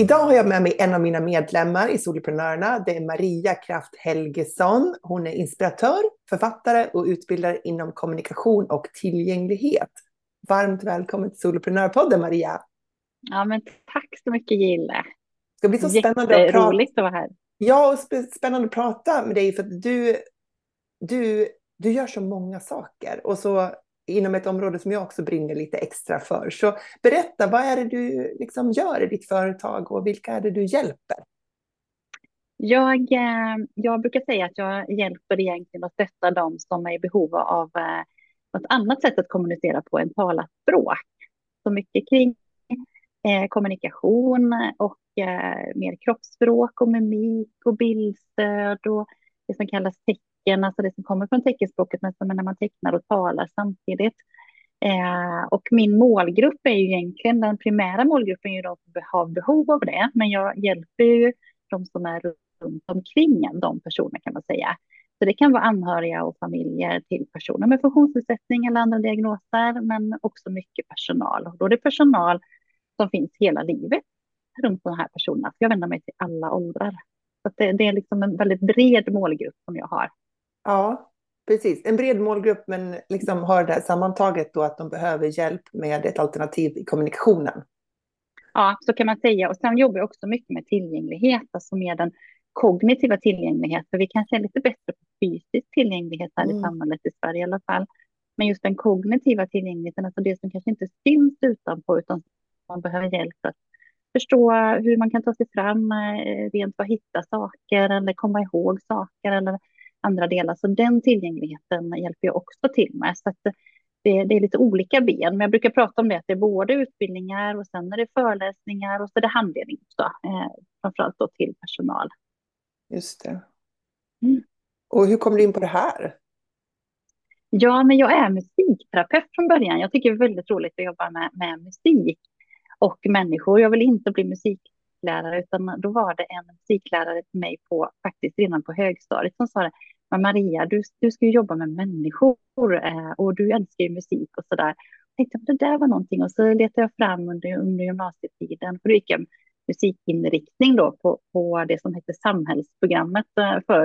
Idag har jag med mig en av mina medlemmar i Soloprenörerna. Det är Maria Kraft Helgesson. Hon är inspiratör, författare och utbildare inom kommunikation och tillgänglighet. Varmt välkommen till Soloprenörpodden Maria. Ja, men tack så mycket Gille. Det ska bli så spännande att prata. att vara här. Ja, och spännande att prata med dig för att du, du, du gör så många saker och så inom ett område som jag också brinner lite extra för. Så berätta, vad är det du liksom gör i ditt företag och vilka är det du hjälper? Jag, eh, jag brukar säga att jag hjälper egentligen att stötta dem som är i behov av eh, något annat sätt att kommunicera på än talat språk. Så mycket kring eh, kommunikation och eh, mer kroppsspråk och mimik och bildstöd och det som kallas tecken, alltså det som kommer från teckenspråket, men som när man tecknar och talar samtidigt. Eh, och min målgrupp är ju egentligen, den primära målgruppen är ju de som har behov av det, men jag hjälper ju de som är runt omkring de personerna kan man säga. Så det kan vara anhöriga och familjer till personer med funktionsnedsättning eller andra diagnoser, men också mycket personal. Och då är det personal som finns hela livet runt de här personerna. jag vänder mig till alla åldrar. Så det, det, är liksom en väldigt bred målgrupp som jag har. Ja, precis. En bred målgrupp, men liksom har det här sammantaget då att de behöver hjälp med ett alternativ i kommunikationen. Ja, så kan man säga. Och sen jobbar jag också mycket med tillgänglighet, alltså med den kognitiva tillgänglighet. För vi kanske är lite bättre på fysisk tillgänglighet här mm. i samhället i Sverige i alla fall. Men just den kognitiva tillgängligheten, alltså det som kanske inte syns utanpå, utan man behöver hjälp att förstå hur man kan ta sig fram, eh, rent vad hitta saker eller komma ihåg saker eller andra delar. Så den tillgängligheten hjälper jag också till med. Så det, det, är lite olika ben, men jag brukar prata om det att det är både utbildningar och sen är det föreläsningar och så är det handledning också, eh, framförallt då till personal. Just det. Mm. Och hur kom du in på det här? Ja, men jag är musikterapeut från början. Jag tycker det är väldigt roligt att jobba med, med musik och människor. Jag vill inte bli musiklärare, utan då var det en musiklärare till mig på, faktiskt redan på högstadiet som sa det. Men Maria, du, du ska ju jobba med människor eh, och du älskar ju musik och så där. Jag tänkte att det där var någonting och så letade jag fram under, under gymnasietiden. För då gick jag musikinriktning då på, på det som hette samhällsprogrammet eh,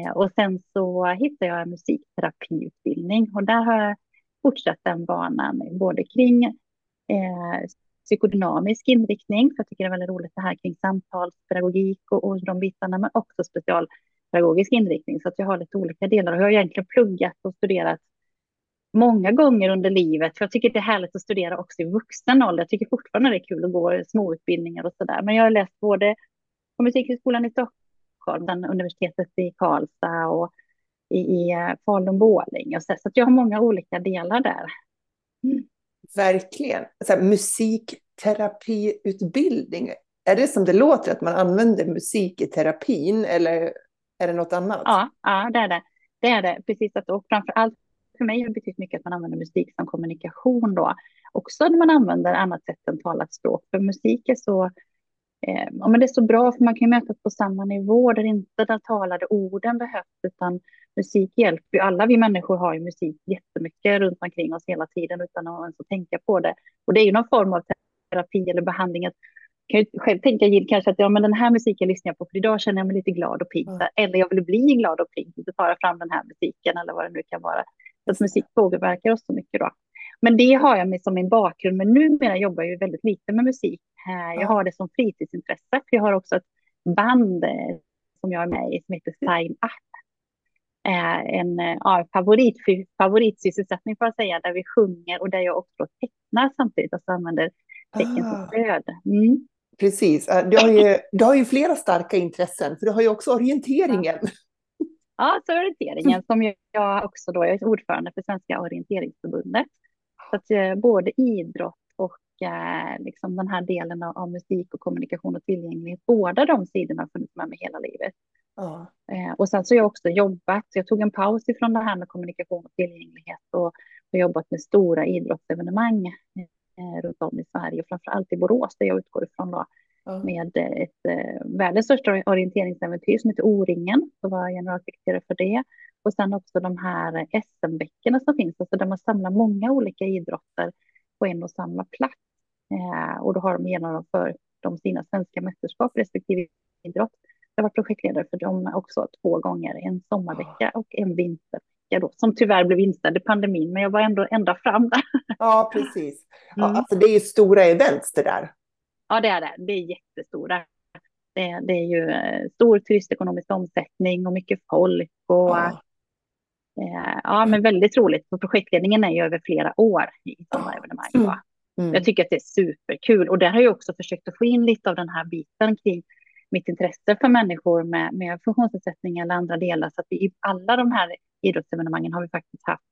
eh, och sen så hittade jag en musikterapiutbildning och där har jag fortsatt den banan både kring eh, psykodynamisk inriktning, för jag tycker det är väldigt roligt det här kring samtalspedagogik och, och de bitarna, men också specialpedagogisk inriktning, så att jag har lite olika delar och jag har egentligen pluggat och studerat många gånger under livet, för jag tycker det är härligt att studera också i vuxen ålder. Jag tycker fortfarande det är kul att gå småutbildningar och så där, men jag har läst både på Musikhögskolan i Stockholm, universitetet i Karlstad och i, i eh, Falun-Borlänge, så, så att jag har många olika delar där. Mm. Verkligen. Så här, musikterapiutbildning, är det som det låter att man använder musik i terapin eller är det något annat? Ja, ja det är det. Det är det. Precis att, och framför allt för mig har det betytt mycket att man använder musik som kommunikation då. Också när man använder annat sätt än talat språk. För musik är så, eh, ja, men det är så bra för man kan mötas på samma nivå där inte de talade orden behövs utan musik hjälper ju. Alla vi människor har ju musik jättemycket runt omkring oss hela tiden utan att ens tänka på det. Och det är ju någon form av terapi eller behandling. Jag kan ju själv tänka Jill kanske att ja, men den här musiken lyssnar jag på för idag känner jag mig lite glad och pigg. Mm. Eller jag vill bli glad och pigg, så tar jag fram den här musiken eller vad det nu kan vara. Så att musik påverkar oss så mycket då. Men det har jag med som min bakgrund. Men numera jobbar jag ju väldigt lite med musik. Eh, jag har det som fritidsintresse. Jag har också ett band eh, som jag är med i som heter Sign Up en ja, favorit, favoritsysselsättning får jag säga, där vi sjunger och där jag också tecknar samtidigt, alltså använder tecken som ah. stöd. Mm. Precis, du har, ju, du har ju flera starka intressen, för du har ju också orienteringen. Ja, ja så orienteringen som jag också då, jag är ordförande för Svenska orienteringsförbundet. Så att eh, både idrott och eh, liksom den här delen av, av, musik och kommunikation och tillgänglighet, båda de sidorna har funnits med mig hela livet. Ja. Eh, och sen så har jag också jobbat, jag tog en paus ifrån det här med kommunikation och tillgänglighet och har jobbat med stora idrottsevenemang eh, runt om i Sverige, framför allt i Borås där jag utgår ifrån då, ja. med ett eh, världens största orienteringsäventyr som heter O-ringen, så var jag generalsekreterare för det. Och sen också de här SM-bäckena som finns, alltså där man samlar många olika idrotter på en och samma plats. Eh, och då har de genomfört de sina svenska mästerskap respektive idrott. Jag var projektledare för dem också två gånger, en sommarvecka och en vintervecka då, som tyvärr blev inställd i pandemin, men jag var ändå ända fram där. Ja, precis. Ja, mm. alltså det är ju stora events det där. Ja, det är det. Det är jättestora. Det, det är ju eh, stor turistekonomisk omsättning och mycket folk och ja. Eh, ja, men väldigt roligt. Och projektledningen är ju över flera år i sådana evenemang. Mm. Mm. Jag tycker att det är superkul och där har jag också försökt att få in lite av den här biten kring mitt intresse för människor med, med funktionsnedsättning eller andra delar. Så att vi, i alla de här idrottsevenemangen har vi faktiskt haft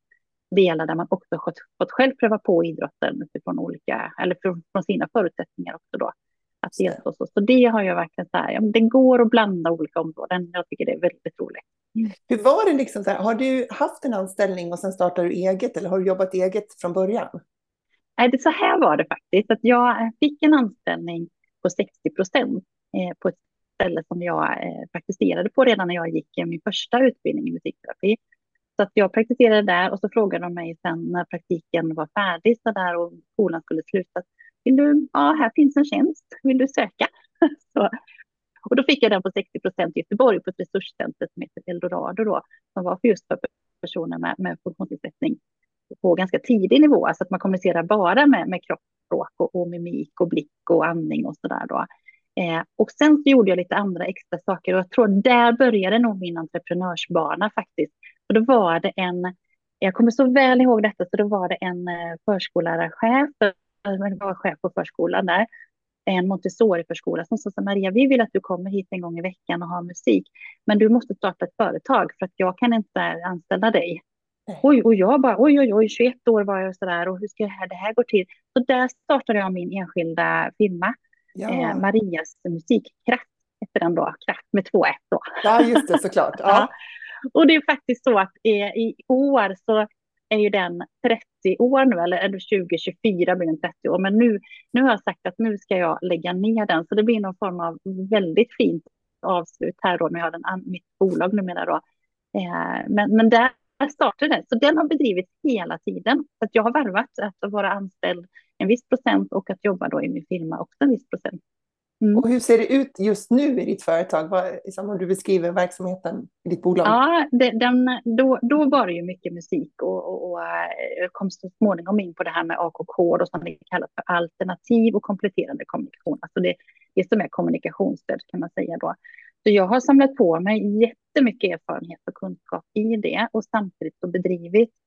delar där man också fått, fått själv pröva på idrotten utifrån olika, eller från, från sina förutsättningar också då. Att delta så. så det har jag verkligen så här, ja, det går att blanda olika områden. Jag tycker det är väldigt roligt. Mm. Hur var det liksom så här, har du haft en anställning och sen startar du eget eller har du jobbat eget från början? Nej, det så här var det faktiskt, att jag fick en anställning på 60 procent Eh, på ett ställe som jag eh, praktiserade på redan när jag gick eh, min första utbildning i musikterapi. Så att jag praktiserade där och så frågade de mig sen när praktiken var färdig så där och skolan skulle sluta. Vill du, ja, här finns en tjänst, vill du söka? så, och då fick jag den på 60 procent i Göteborg på ett resurscenter som heter Eldorado då, som var för just för personer med, med funktionsnedsättning på ganska tidig nivå, alltså att man kommunicerar bara med, med kroppsspråk och, och mimik och blick och andning och så där då. Eh, och sen så gjorde jag lite andra extra saker och jag tror där började nog min entreprenörsbana faktiskt. Och då var det en, jag kommer så väl ihåg detta, så då var det en eh, förskollärarchef, det var chef på förskolan där, en Montessori-förskola som sa Maria, vi vill att du kommer hit en gång i veckan och har musik, men du måste starta ett företag för att jag kan inte anställa dig. Nej. Oj, och jag bara, oj, oj, oj, 21 år var jag sådär och hur ska det här, det här gå till? Så där startade jag min enskilda firma, ja. eh, Marias musikkraft, heter den då, kraft med två F då. Ja, just det, såklart. Ja. ja. Och det är faktiskt så att eh, i år så är ju den 30 år nu, eller 2024 blir den 30 år. Men nu, nu har jag sagt att nu ska jag lägga ner den, så det blir någon form av väldigt fint avslut här då när jag har den, mitt bolag numera då. Eh, men, men där startade den, så den har bedrivits hela tiden. Så jag har varvat att vara anställd en viss procent och att jobba då i min firma också en viss procent. Mm. Och hur ser det ut just nu i ditt företag? Vad, liksom, om du beskriver verksamheten i ditt bolag? Ja, det, den, då, då var det ju mycket musik och, och, och jag kom så småningom in på det här med AKK och som det kallas för alternativ och kompletterande kommunikation. Alltså det, det som är kommunikationsstöd kan man säga då. Så jag har samlat på mig jättemycket erfarenhet och kunskap i det och samtidigt så bedrivit eh,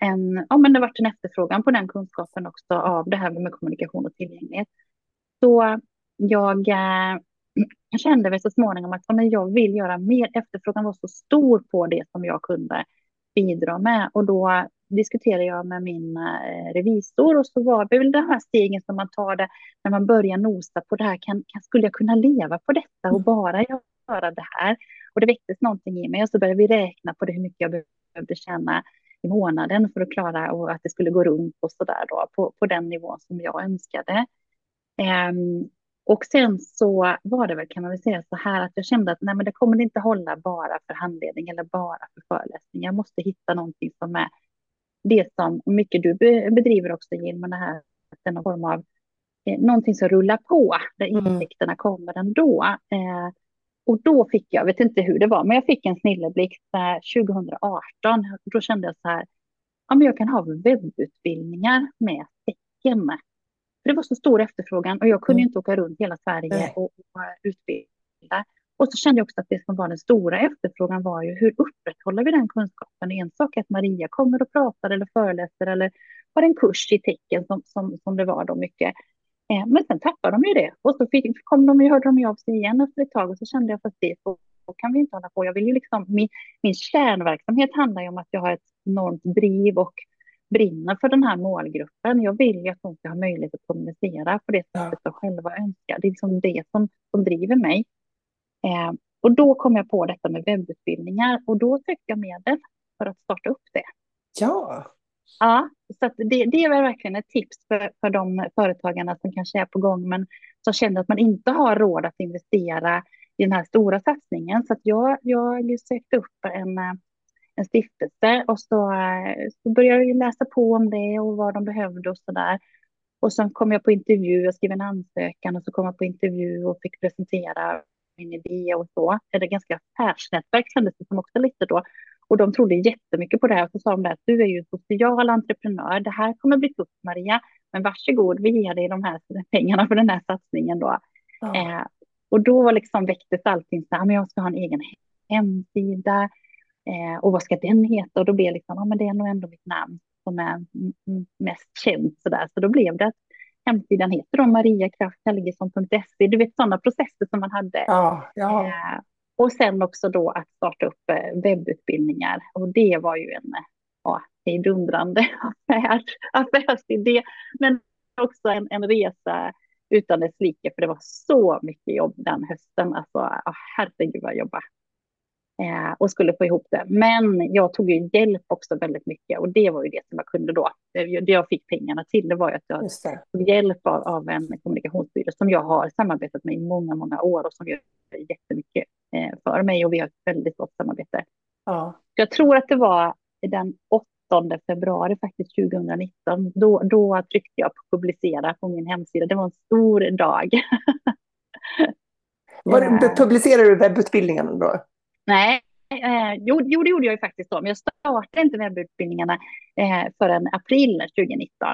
en, ja men det har varit en efterfrågan på den kunskapen också av det här med kommunikation och tillgänglighet. Så jag eh, kände väl så småningom att men jag vill göra mer. Efterfrågan var så stor på det som jag kunde bidra med. Och då diskuterade jag med min eh, revisor och så var det väl de här stegen som man tar där när man börjar nosa på det här. Kan, kan, skulle jag kunna leva på detta och mm. bara göra det här? Och det väcktes någonting i mig och så började vi räkna på det, hur mycket jag behövde tjäna i månaden för att klara och att det skulle gå runt och så där då på, på den nivån som jag önskade. Um, och sen så var det väl, kan man väl säga så här, att jag kände att nej, men det kommer inte hålla bara för handledning eller bara för föreläsning. Jag måste hitta någonting som är det som mycket du bedriver också, Jill, med det här, någon form av eh, någonting som rullar på, där mm. kommer ändå. Eh, och då fick jag, vet inte hur det var, men jag fick en snilleblixt eh, 2018. Då kände jag så här, ja men jag kan ha webbutbildningar med tecken. För det var så stor efterfrågan och jag kunde mm. inte åka runt hela Sverige och, och utbilda. Och så kände jag också att det som var den stora efterfrågan var ju hur upprätthåller vi den kunskapen? En sak är att Maria kommer och pratar eller föreläser eller har en kurs i tecken som, som, som det var då mycket. Eh, men sen tappade de ju det och så fick, kom de hörde de av sig igen efter ett tag och så kände jag att det så, så kan vi inte hålla på. Jag vill ju liksom, min, min kärnverksamhet handlar ju om att jag har ett enormt driv och brinner för den här målgruppen. Jag vill ju att de ska ha möjlighet att kommunicera på det sättet de själva önskar. Det är liksom det som, som driver mig. Eh, Och då kom jag på detta med webbutbildningar och då sökte jag medel för att starta upp det. Ja. Ja, så det, det är väl verkligen ett tips för, för de företagarna som kanske är på gång men som känner att man inte har råd att investera i den här stora satsningen. Så att jag, jag sökte upp en, en stiftelse och så, så började jag läsa på om det och vad de behövde och så där. Och sen kom jag på intervju, jag skrev en ansökan och så kom jag på intervju och fick presentera min idé och så. Det är ganska affärsnätverk kändes det som också lite då. Och de trodde jättemycket på det här och så sa de att du är ju social entreprenör, det här kommer bli tufft Maria, men varsågod, vi ger dig de här pengarna för den här satsningen då. Ja. Eh, och då liksom väcktes allting så här, men jag ska ha en egen hemsida eh, och vad ska den heta? Och då blev det liksom, ja men det är nog ändå mitt namn som är mest känt så där. Så då blev det att hemsidan heter då mariakrafthelgesson.se. Du vet sådana processer som man hade. Ja, ja. Eh, och sen också då att starta upp eh, webbutbildningar. Och det var ju en ja, hejdundrande affär, affärsidé. Men också en, en resa utan dess like, för det var så mycket jobb den hösten. Alltså, oh, herregud vad jag jobbade. Eh, och skulle få ihop det. Men jag tog ju hjälp också väldigt mycket och det var ju det som jag kunde då. Det jag fick pengarna till det var ju att jag tog hjälp av, av en kommunikationsbyrå som jag har samarbetat med i många, många år och som gör jättemycket för mig och vi har ett väldigt gott samarbete. Ja. Jag tror att det var den 8 februari faktiskt 2019. Då, då tryckte jag på publicera på min hemsida. Det var en stor dag. Var, publicerade du webbutbildningen då? Nej, eh, jo, jo, det gjorde jag ju faktiskt då, men jag startade inte webbutbildningarna eh, förrän april 2019.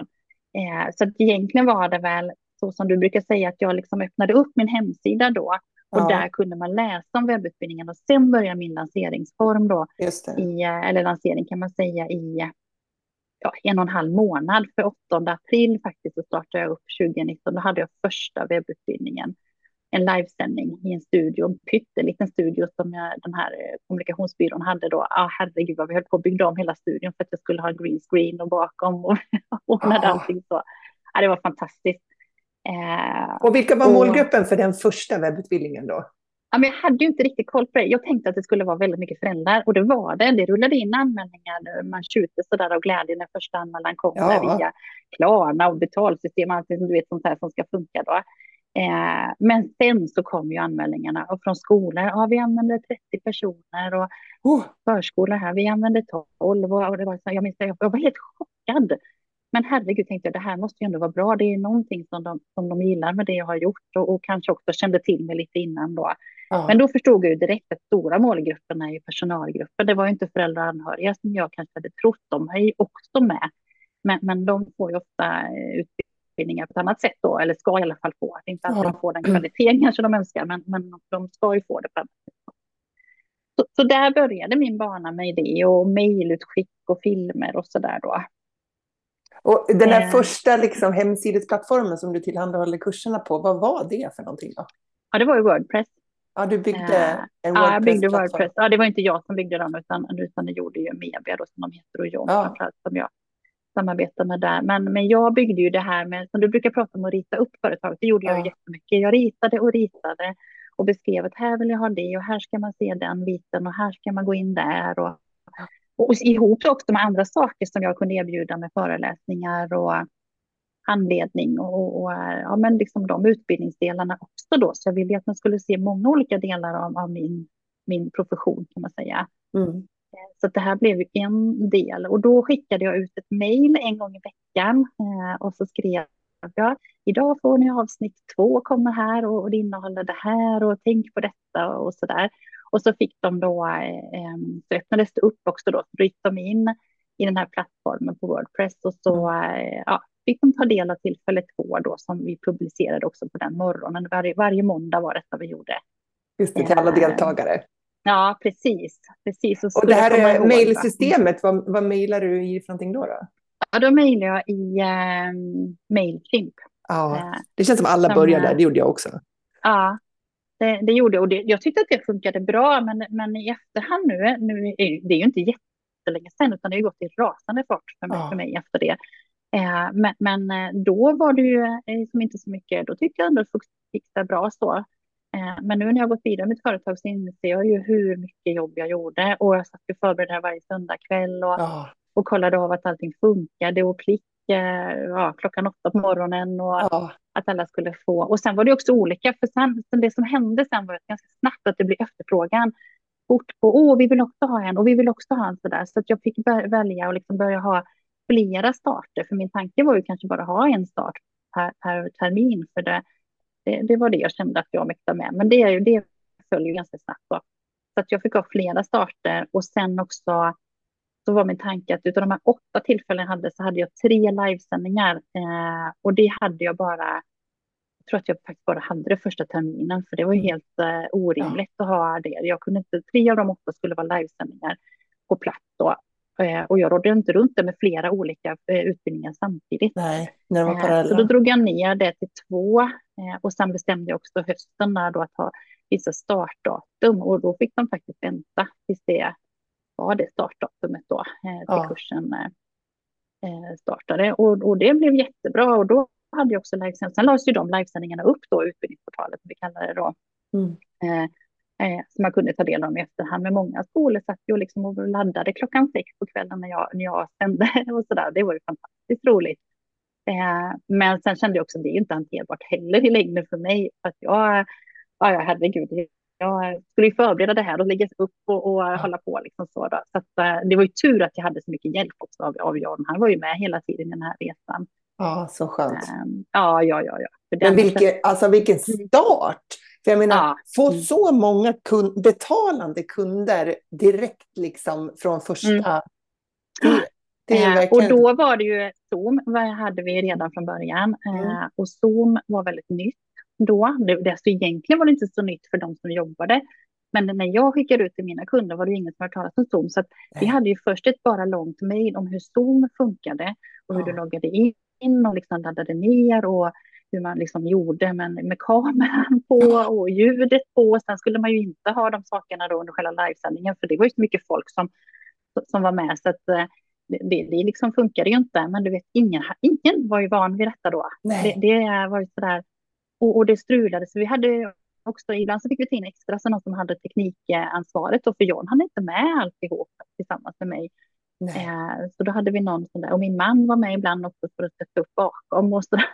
Eh, så att egentligen var det väl så som du brukar säga att jag liksom öppnade upp min hemsida då och ja. där kunde man läsa om webbutbildningen och sen började min lanseringsform då. I, eh, eller lansering kan man säga i ja, en och en halv månad. För 8 april faktiskt så startade jag upp 2019. Då hade jag första webbutbildningen en livesändning i en studio, en pytteliten studio som jag, den här eh, kommunikationsbyrån hade då. Ah, herregud vad vi höll på att bygga om hela studion för att jag skulle ha en green screen och bakom och ordnade ah. allting så. Ah, det var fantastiskt. Eh, och vilka var och, målgruppen för den första webbutbildningen då? Ja, men jag hade ju inte riktigt koll på det. Jag tänkte att det skulle vara väldigt mycket föräldrar och det var det. Det rullade in anmälningar. Man tjuter så där av glädje när första anmälan kom ja. via Klarna och betalsystem och allt du vet sånt här som ska funka då. Eh, men sen så kom ju anmälningarna och från skolor, ja vi använde 30 personer och oh. förskolor här, vi använde 12 och det var så, jag minns jag var helt chockad. Men herregud tänkte jag, det här måste ju ändå vara bra. Det är någonting som de, som de gillar med det jag har gjort och, och kanske också kände till mig lite innan då. Ja. Men då förstod jag ju direkt att stora målgruppen är ju personalgruppen. Det var ju inte föräldrar och anhöriga som jag kanske hade trott. De är ju också med. Men, men de får ju ofta utbildning utbildningar på ett annat sätt då, eller ska i alla fall få. Det är inte alltid ja. de får den kvaliteten kanske de önskar, men, men de ska ju få det på annat sätt. Så, så där började min bana med det och mejlutskick och filmer och så där då. Och den här eh. första liksom, hemsidesplattformen som du tillhandahåller kurserna på, vad var det för någonting då? Ja, det var ju Wordpress. Ja, du byggde eh, en Wordpress. Ja, jag byggde Wordpress. Ja, det var inte jag som byggde dem, utan, utan det gjorde ju Mebia då, som de heter, och John ja. framförallt, som jag samarbeta med där. Men, men jag byggde ju det här med, som du brukar prata om, att rita upp företaget. Det gjorde jag ja. jättemycket. Jag ritade och ritade och beskrev att här vill jag ha det och här ska man se den biten och här ska man gå in där. Och, och ihop också med andra saker som jag kunde erbjuda med föreläsningar och handledning och, och ja, men liksom de utbildningsdelarna också då. Så jag ville att man skulle se många olika delar av, av min, min profession kan man säga. Mm. Så det här blev en del och då skickade jag ut ett mejl en gång i veckan eh, och så skrev jag idag får ni avsnitt två kommer här och det innehåller det här och tänk på detta och så där. Och så fick de då, eh, så öppnades det upp också då, så gick de in i den här plattformen på Wordpress och så eh, ja, fick de ta del av tillfälle två då som vi publicerade också på den morgonen. Var, varje måndag var detta vi gjorde. Just det, till alla deltagare. Ja, precis. precis. Och, och det här mejlsystemet, vad, vad mejlar du i för någonting då? då? Ja, då mejlar jag i eh, Mailchimp. Ja, eh, det känns som alla som, börjar där, det gjorde jag också. Ja, det, det gjorde och det, jag tyckte att det funkade bra, men, men i efterhand nu, nu det är ju inte jättelänge sedan, utan det har gått i rasande fart för mig, ja. för mig efter det. Eh, men, men, eh, då var det ju eh, som inte så mycket, då tyckte jag ändå att det gick bra så. Eh, men nu när jag har gått vidare med mitt företag så inser jag ju hur mycket jobb jag gjorde och jag satt och förberedde varje söndagkväll och, ja. och kollade av att allting funkade och klick ja, klockan åtta på morgonen och ja. att alla skulle få. Och sen var det också olika, för sen, det som hände sen var ganska snabbt att det blev efterfrågan fort på, åh, vi vill också ha en och vi vill också ha en sådär. Så att jag fick välja och liksom börja ha flera starter, för min tanke var ju kanske bara ha en start per, per termin, för det, det, det, var det jag kände att jag mäktade med. Men det, det följer ganska snabbt. Då. Så att jag fick ha flera starter och sen också så var min tanke att utav de här åtta tillfällen jag hade så hade jag tre livesändningar eh, och det hade jag bara jag tror att jag faktiskt bara hade det första terminen, för det var helt eh, orimligt ja. att ha det. Jag kunde inte, tre av de åtta skulle vara livesändningar på plats då. Eh, och jag rådde inte runt det med flera olika eh, utbildningar samtidigt. Nej, när var parallella. Så då drog jag ner det till två. och sen bestämde jag också hösten där då att ha vissa startdatum. Och då fick de faktiskt vänta tills det var det startdatumet då eh, ja. kursen eh, startade. Och, och det blev jättebra. Och då hade jag också livesändningar. Sen lades ju de livesändningarna upp då, utbildningsportalet, vi kallar det då. Mm. Eh, eh, som man kunde ta del av i efterhand. Men många skolor satt ju liksom och laddade klockan sex på kvällen när jag, när jag sände och så där. Det var ju fantastiskt roligt. Eh, men sen kände jag också att det är inte hanterbart heller i längden för mig. För att jag, ja, herregud, jag skulle ju förbereda det här och lägga upp och, och ja. hålla på. Liksom så, då. så att, eh, det var ju tur att jag hade så mycket hjälp också av, av John. Han var ju med hela tiden i den här resan. Ja, så skönt. Um, ja, ja, ja. ja. Men vilken, alltså, vilken mm. start! För jag menar, ja. få mm. så många kund, betalande kunder direkt liksom från första... Mm. Det, det är verkligen... Och då var det ju Zoom, vad hade vi redan från början. Mm. Uh, och Zoom var väldigt nytt då. Det, alltså egentligen var det inte så nytt för de som jobbade. Men när jag skickade ut till mina kunder var det ingen som hört talas om Zoom. Så vi hade ju först ett bara långt mejl om hur Zoom funkade och hur ja. du loggade in och liksom laddade ner och hur man liksom gjorde med, med kameran på och ljudet på. Sen skulle man ju inte ha de sakerna då under själva livesändningen för det var ju så mycket folk som, som var med. Så att, eh, det, det liksom funkade ju inte. Men du vet, ingen, ingen var ju van vid detta då. Det, det, var ju sådär, och, och det strulade, så vi hade också, ibland så fick vi ta in extra, så någon som hade teknikansvaret, och för John hade inte med alltihop tillsammans med mig. Eh, så då hade vi någon sån där, och min man var med ibland också för att sätta upp bakom och sådär.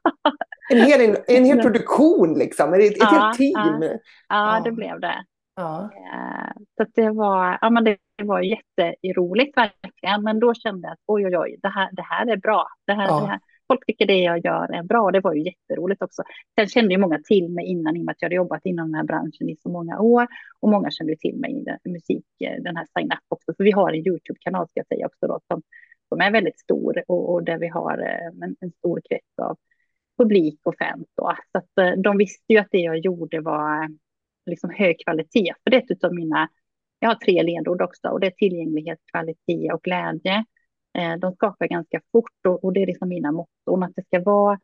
en, hel, en hel produktion liksom, ett, ett ja, helt team. Ja, ja, det blev det. Ja. Eh, så det var, ja, men det var jätteroligt verkligen, men då kände jag att oj, oj, oj, det här, det här är bra. Det här, ja. det här, folk tycker det jag gör är bra. Det var ju jätteroligt också. Sen kände ju många till mig innan i och med att jag hade jobbat inom den här branschen i så många år. Och många kände till mig i den, musik, den här Sign Up också. För vi har en YouTube-kanal ska jag säga också då, som, som är väldigt stor och, och där vi har eh, en, en stor krets av publik och fans. Då. Så att, eh, de visste ju att det jag gjorde var eh, liksom hög kvalitet. För det är ett av mina, jag har tre ledord också och det är tillgänglighet, kvalitet och glädje. Eh, de skapar ganska fort och, och det är liksom mina motton att det ska vara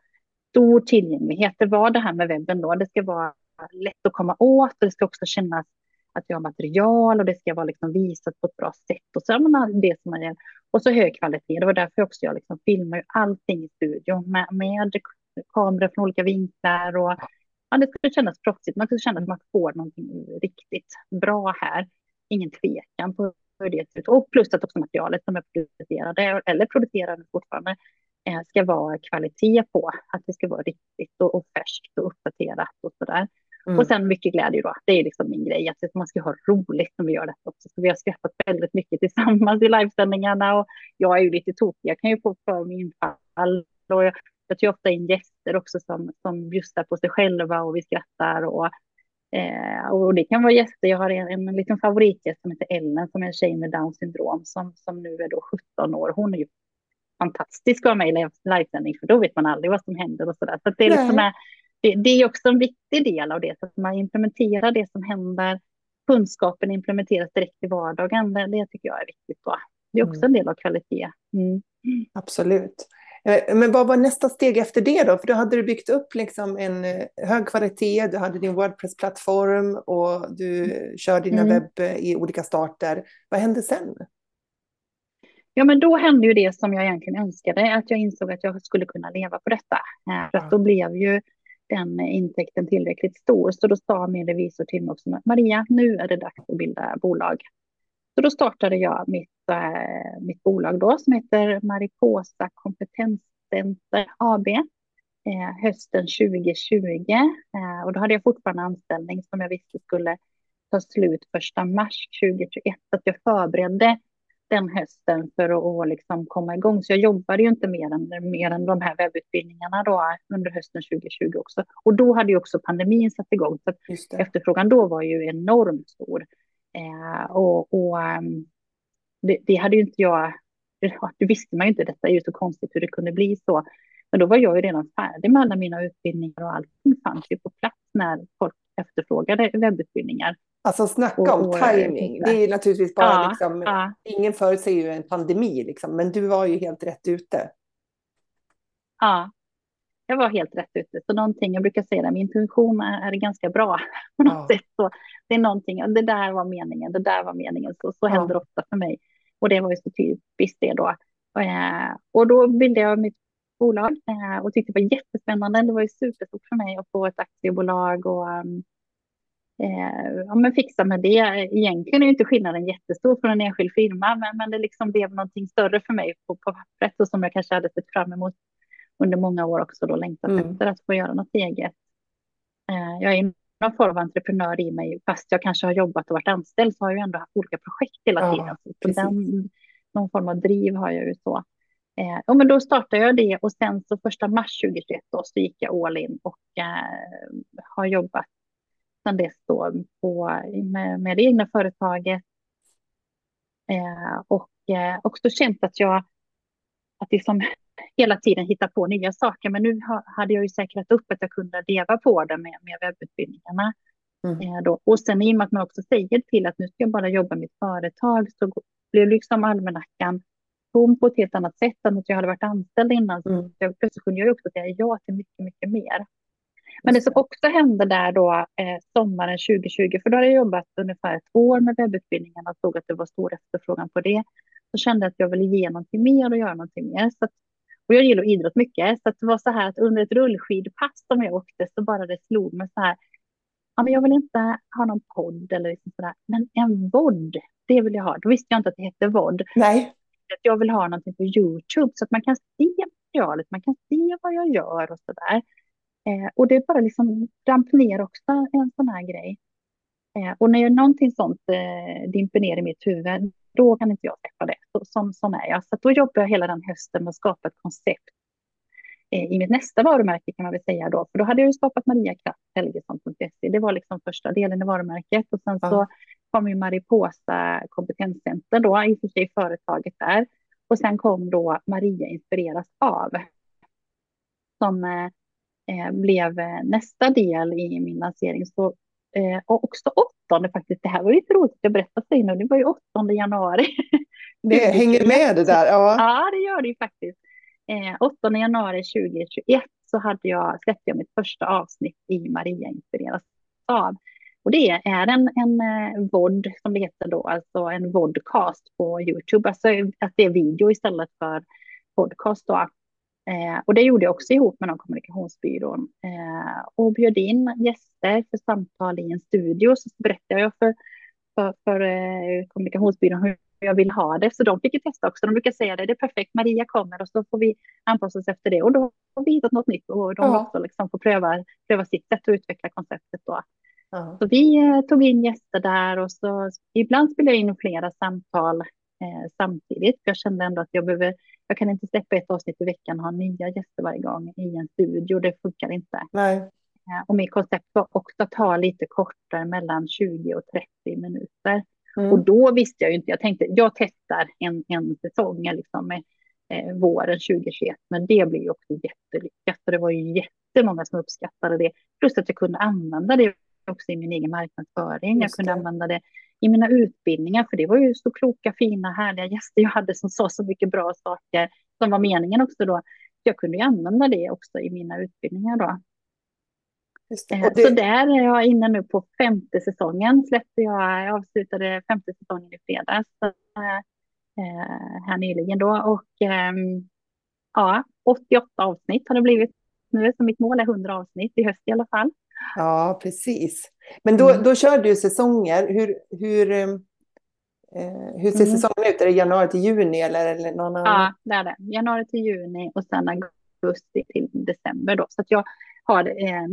stor tillgänglighet. Det var det här med webben då. Det ska vara lätt att komma åt och det ska också kännas att vi har material och det ska vara liksom visat på ett bra sätt och så man det som man gör. Och så hög kvalitet. Det var därför också jag liksom filmar allting i studion med, med kameror från olika vinklar och ja, det skulle kännas proffsigt. Man skulle känna att man får någonting riktigt bra här. Ingen tvekan på det Och plus att också materialet som är producerade, eller producerade fortfarande, eh, ska vara kvalitet på. Att det ska vara riktigt och, och färskt och uppdaterat och sådär. Mm. Och sen mycket glädje då. Det är liksom min grej, att man ska ha roligt när vi gör detta också. Så vi har skrattat väldigt mycket tillsammans i livesändningarna och jag är ju lite tokig. Jag kan ju få för mig infall och jag, jag tar ofta in gäster också som, som bjussar på sig själva och vi skrattar och Eh, och det kan vara gäster. Jag har en, en liten favoritgäst som heter Ellen som är en tjej med Downs syndrom som, som nu är då 17 år. Hon är ju fantastisk att ha med i livesändning för då vet man aldrig vad som händer och så där. Så det, är liksom, det, det, är också en viktig del av det, så att man implementerar det som händer. Kunskapen implementeras direkt i vardagen. Det, det tycker jag är viktigt. Då. Det är också mm. en del av kvalitet. Mm. Absolut. Eh, men vad var nästa steg efter det då? För då hade du byggt upp liksom en eh, hög kvalitet, du hade din Wordpress-plattform och du kör dina mm. webb eh, i olika starter. Vad hände sen? Ja, men då hände ju det som jag egentligen önskade, att jag insåg att jag skulle kunna leva på detta. För att då blev ju den intäkten tillräckligt stor. Så då sa min revisor till mig också, Maria, nu är det dags att bilda bolag. Så då startade jag mitt, äh, mitt bolag då som heter Mariposa Kompetenscenter AB eh, hösten 2020. Eh, och då hade jag fortfarande anställning som jag visste skulle ta slut första mars 2021. Så att jag förberedde den hösten för att liksom komma igång. Så jag jobbade ju inte mer än, mer än de här webbutbildningarna då under hösten 2020 också. Och då hade ju också pandemin satt igång. Så efterfrågan då var ju enormt stor. Eh, och, och um, det, det, hade ju inte jag, det visste man ju inte, detta är ju så konstigt hur det kunde bli så. Men då var jag ju redan färdig med alla mina utbildningar och allting fanns ju på plats när folk efterfrågade webbutbildningar. Alltså snacka om och, timing. Det är naturligtvis bara ja, liksom, ja. ingen förutser ju en pandemi liksom, men du var ju helt rätt ute. Ja, jag var helt rätt ute. Så någonting, jag brukar säga det, min intuition är, är ganska bra på något ja. sätt. Så det är någonting, det där var meningen, det där var meningen. Så, så händer ofta för mig. Och det var ju så typiskt det då. Eh, och då bildade jag mitt bolag eh, och tyckte det var jättespännande. Det var ju superstort för mig att få ett aktiebolag och eh, ja, men fixa med det. Egentligen är inte skillnaden jättestor från en enskild firma, men, men det liksom blev någonting större för mig på, på pappret och som jag kanske hade sett fram emot under många år också då längtat mm. efter att få göra något eget. Eh, jag är någon form av entreprenör i mig, fast jag kanske har jobbat och varit anställd så har jag ändå haft olika projekt hela tiden. Ja, så den, någon form av driv har jag ju så. Eh, ja, men då startade jag det och sen så första mars 2021 då, så gick jag all in och eh, har jobbat sedan dess då på, med, med det egna företaget. Eh, och eh, också känt att jag att liksom hela tiden hitta på nya saker. Men nu ha, hade jag ju säkrat upp att jag kunde leva på det med, med webbutbildningarna. Mm. Eh, då. Och sen i och med att man också säger till att nu ska jag bara jobba mitt företag så blir liksom almanackan tom på ett helt annat sätt än att jag hade varit anställd innan. Mm. Så jag, plötsligt kunde jag också säga ja till mycket, mycket mer. Men det som också hände där då eh, sommaren 2020, för då hade jag jobbat ungefär ett år med webbutbildningarna och såg att det var stor efterfrågan på det. Så kände jag att jag ville ge någonting mer och göra någonting mer. Så och jag gillar idrott mycket, så att det var så här att under ett rullskidpass som jag åkte så bara det slog mig så här. Ja, men jag vill inte ha någon podd eller liksom sådär, men en vodd, det vill jag ha. Då visste jag inte att det hette vodd. Nej att jag vill ha någonting på Youtube så att man kan se materialet, man kan se vad jag gör och så där. Eh, och det är bara liksom damp ner också en sån här grej. Eh, och när någonting sånt eh, dimper ner i mitt huvud, då kan inte jag släppa det. Så, som, som är jag. Så då jobbar jag hela den hösten med att skapa ett koncept eh, i mitt nästa varumärke kan man väl säga då. För då hade jag ju skapat Maria Kraft Helgesson.se. Det var liksom första delen i varumärket och sen ja. så kom ju Mariposa kompetenscenter då, i och för sig företaget där. Och sen kom då Maria inspireras av. Som eh, eh blev eh, nästa del i min lansering. Så, eh, och också åttonde faktiskt, det här var ju lite roligt att berätta för nu, det var ju åttonde januari. Det hänger med det där. Ja, ja det gör det ju faktiskt. Eh, 8 januari 2021 så hade jag, släppte jag mitt första avsnitt i Maria inspireras av. Och det är en, en eh, VOD som det heter då, alltså en vodcast på Youtube, alltså att det är video istället för podcast då. Eh, och det gjorde jag också ihop med någon kommunikationsbyrån eh, och bjöd in gäster för samtal i en studio. Så berättade jag för, för, för eh, kommunikationsbyrån hur jag vill ha det. Så de fick ju testa också. De brukar säga det, det är perfekt, Maria kommer och så får vi anpassa oss efter det. Och då har vi hittat något nytt och de ja. också liksom får pröva, pröva sitt sätt att utveckla konceptet då. Ja. Så vi eh, tog in gäster där och så ibland spelade jag in flera samtal eh, samtidigt. Jag kände ändå att jag behöver, jag kan inte släppa ett avsnitt i veckan och ha nya gäster varje gång i en studio. Det funkar inte. Nej. Eh, och mitt koncept var också att ta lite kortare mellan 20 och 30 minuter. Mm. Och då visste jag ju inte, jag tänkte jag testar en, en säsong liksom med eh, våren 2021, men det blev ju också jättelyckat och det var ju jättemånga som uppskattade det. Plus att jag kunde använda det också i min egen marknadsföring. Jag kunde använda det i mina utbildningar, för det var ju så kloka, fina, härliga gäster jag hade som sa så mycket bra saker som var meningen också då. Jag kunde ju använda det också i mina utbildningar då. Eh, det. Så där är jag inne nu på femte säsongen. Släppte jag, jag avslutade femte säsongen i fredags eh, här nyligen då. Och eh, ja, 88 avsnitt har det blivit nu, så mitt mål är 100 avsnitt i höst i alla fall. Ja, precis. Men då, mm. då kör du säsonger. Hur, hur, eh, hur ser mm. säsongen ut? Är det januari till juni eller, eller någon annan? Ja, det är det. Januari till juni och sen augusti till december då. Så att jag har eh,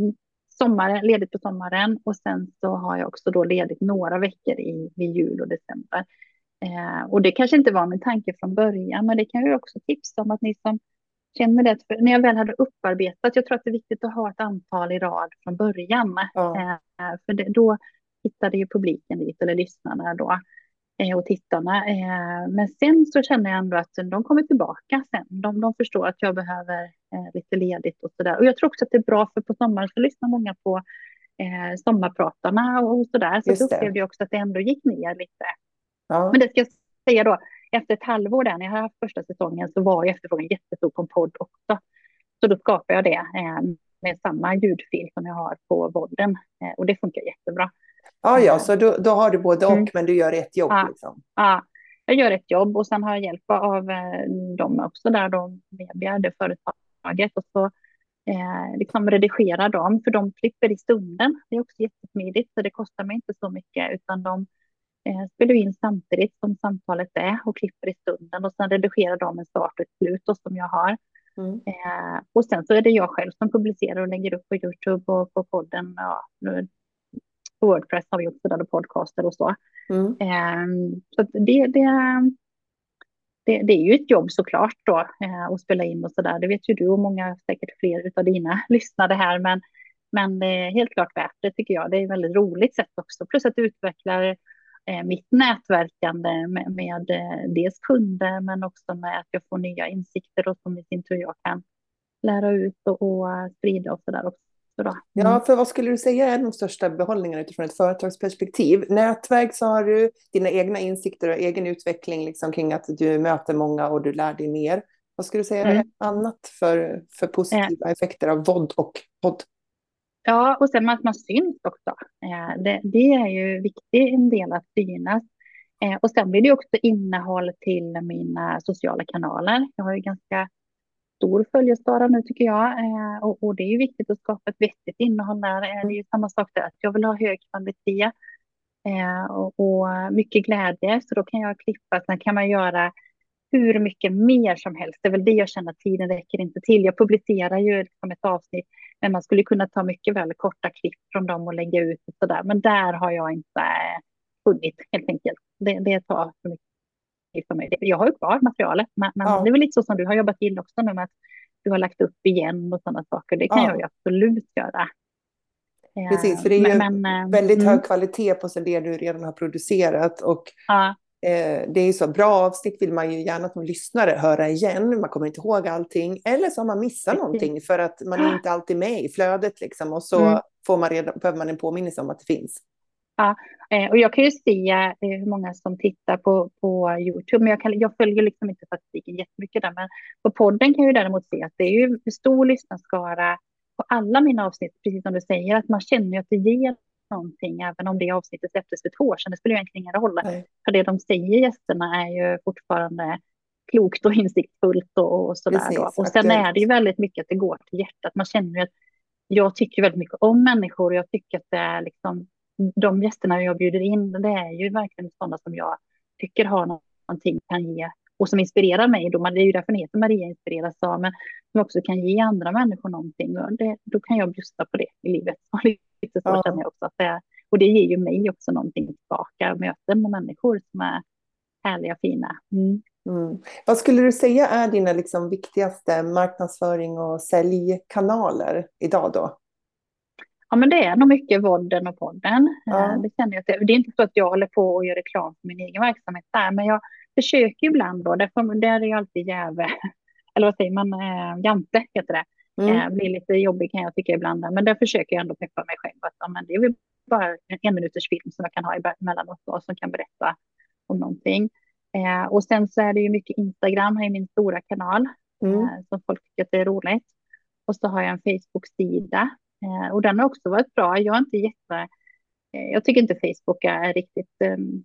sommaren, ledigt på sommaren och sen så har jag också då ledigt några veckor i, i jul och december. Eh, och det kanske inte var min tanke från början, men det kan jag också tipsa om att ni som känner det, för när jag väl hade upparbetat, jag tror att det är viktigt att ha ett antal i rad från början. Ja. Eh, för det, då hittade ju publiken dit, eller lyssnarna då, eh, och tittarna. Eh, men sen så känner jag ändå att de kommer tillbaka sen. De, de förstår att jag behöver eh, lite ledigt och sådär. Och jag tror också att det är bra, för på sommaren så lyssnar många på sommarpratarna och sådär. Så Just då upplevde jag också att det ändå gick ner lite. Ja. Men det ska jag säga då, efter ett halvår där, när jag har haft första säsongen, så var efterfrågan jättestor på en podd också. Så då skapade jag det eh, med samma ljudfil som jag har på podden. Eh, och det funkar jättebra. Ja, ja, så då, då har du både och, mm. men du gör ett jobb. Ja, liksom. ja, jag gör ett jobb och sen har jag hjälp av eh, dem också där, då, media, det företaget. Och så eh, liksom redigerar dem, för de klipper i stunden. Det är också jättesmidigt, så det kostar mig inte så mycket, utan de eh, spelar in samtidigt som samtalet är och klipper i stunden och sen redigerar de en start och ett slut då, som jag har. Mm. Eh, och sen så är det jag själv som publicerar och lägger upp på Youtube och på podden. Ja, på Wordpress har vi också där och podcaster och så. Mm. Eh, så det, det, det, det, är ju ett jobb såklart då eh, att spela in och så där. Det vet ju du och många, säkert fler av dina lyssnare här. Men, men det är helt klart värt det tycker jag. Det är ett väldigt roligt sätt också. Plus att det utvecklar eh, mitt nätverkande med, med eh, dels kunder men också med att jag får nya insikter och som i sin tur jag kan lära ut och, och sprida och så där också. Mm. Ja, för vad skulle du säga är de största behållningarna utifrån ett företagsperspektiv? Nätverk så har du dina egna insikter och egen utveckling liksom kring att du möter många och du lär dig mer. Vad skulle du säga mm. är annat för, för positiva äh. effekter av VOD och podd? Ja, och sen att man syns också. Eh, det, det är ju viktigt en del att synas. Eh, och sen blir det också innehåll till mina sociala kanaler. Jag har ju ganska stor följeskara nu tycker jag. Eh, och, och, det är ju viktigt att skapa ett vettigt innehåll där. Det är ju samma sak där, att jag vill ha hög kvalitet och, och, mycket glädje. Så då kan jag klippa, sen kan man göra hur mycket mer som helst. Det är väl det jag känner att tiden räcker inte till. Jag publicerar ju liksom ett avsnitt, men man skulle kunna ta mycket väl korta klipp från dem och lägga ut och så där. Men där har jag inte hunnit helt enkelt. Det, det tar för mycket för mig. Jag har ju kvar materialet, men, men ja. det är väl lite så som du har jobbat in också nu med att du har lagt upp igen och sådana saker. Det kan ja. jag ju absolut göra. Precis, för det är ju men, eh, väldigt mm. hög kvalitet på det du redan har producerat. Och ja. Eh, det är ju så, bra avsnitt vill man ju gärna som lyssnare höra igen. Man kommer inte ihåg allting. Eller så har man missat någonting för att man är inte alltid med i flödet. Liksom, och så mm. får man redan, behöver man en påminnelse om att det finns. Ja, eh, och jag kan ju se eh, hur många som tittar på, på Youtube, men jag, kan, jag följer liksom inte statistiken jättemycket där, men på podden kan jag ju däremot se att det är ju stor lyssnarskara på alla mina avsnitt, precis som du säger, att man känner ju att det ger någonting, även om det avsnittet släpptes för två år sedan. Det spelar egentligen ingen roll, Nej. för det de säger gästerna är ju fortfarande klokt och insiktsfullt och, och sådär. Precis, då. Och sen är det ju väldigt mycket att det går till hjärtat. Man känner ju att jag tycker väldigt mycket om människor och jag tycker att det är liksom de gästerna jag bjuder in, det är ju verkligen sådana som jag tycker har någonting kan ge och som inspirerar mig. Då, det är ju därför den heter Maria inspireras av, men som också kan ge andra människor någonting. Och det, då kan jag bjussa på det i livet. Och lite så ja. känner jag också att det är. Och det ger ju mig också någonting tillbaka, möten med människor som är härliga, fina. Mm. Mm. Vad skulle du säga är dina liksom viktigaste marknadsföring och säljkanaler idag då? Ja, men det är nog mycket vodden och podden. Ja. Eh, det, känner jag det, det är inte så att jag håller på och gör reklam för min egen verksamhet där, men jag försöker ibland då, där är jag alltid jäve, eller vad säger man, äh, jante heter det. Mm. Äh, blir lite jobbig kan jag tycka ibland, men där försöker jag ändå peppa mig själv. Att, ja, men det är väl bara en, en minuters film som jag kan ha emellanåt och som kan berätta om någonting. Eh, och sen så är det ju mycket Instagram, här är min stora kanal, mm. eh, som folk tycker att det är roligt. Och så har jag en Facebook-sida Eh, och den har också varit bra. Jag är inte jätte... Eh, jag tycker inte Facebook är riktigt um,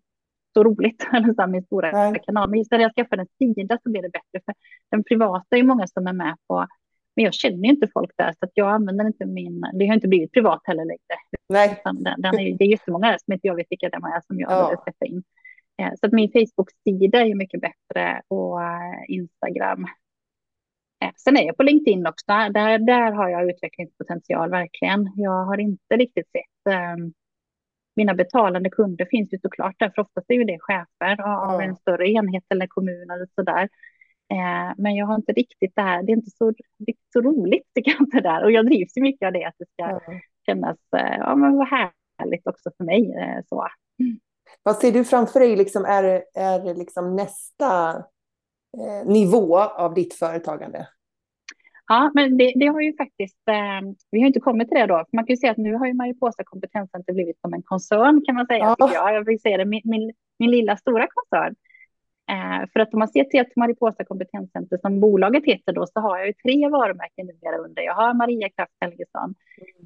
så roligt, min stora Nej. kanal. Men just när jag skaffade en sida så blev det bättre. För den privata är många som är med på Men jag känner inte folk där, så att jag använder inte min... Det har inte blivit privat heller längre. Nej. Den, den är, det är jättemånga som inte jag vet vilka de är som jag Ja. släpper in. Eh, Så att min Facebook-sida är ju mycket bättre och eh, Instagram. Eh, Sen är jag på LinkedIn också. Där, där har jag utvecklingspotential verkligen. Jag har inte riktigt sett eh, mina betalande kunder finns ju såklart där, för oftast är ju det chefer av Ja. en större enhet eller kommun eller sådär. Eh, men jag har inte riktigt det här, det är inte så, så roligt tycker jag inte där. Och jag drivs ju mycket av det, att det ska Ja. kännas, eh, ja men vad härligt också för mig. Eh, så. Vad ser du framför dig liksom är, är liksom nästa eh, nivå av ditt företagande? Ja, men det, det har ju faktiskt, eh, vi har inte kommit till det då. Man kan ju säga att nu har ju Mariposa Kompetenscenter blivit som en koncern kan man säga. Ja. Jag, jag vill säga det, min, min, min lilla stora koncern. Eh, för att om man ser till att Mariposa Kompetenscenter som bolaget heter då så har jag ju tre varumärken numera under. Jag har Maria Kraft Helgesson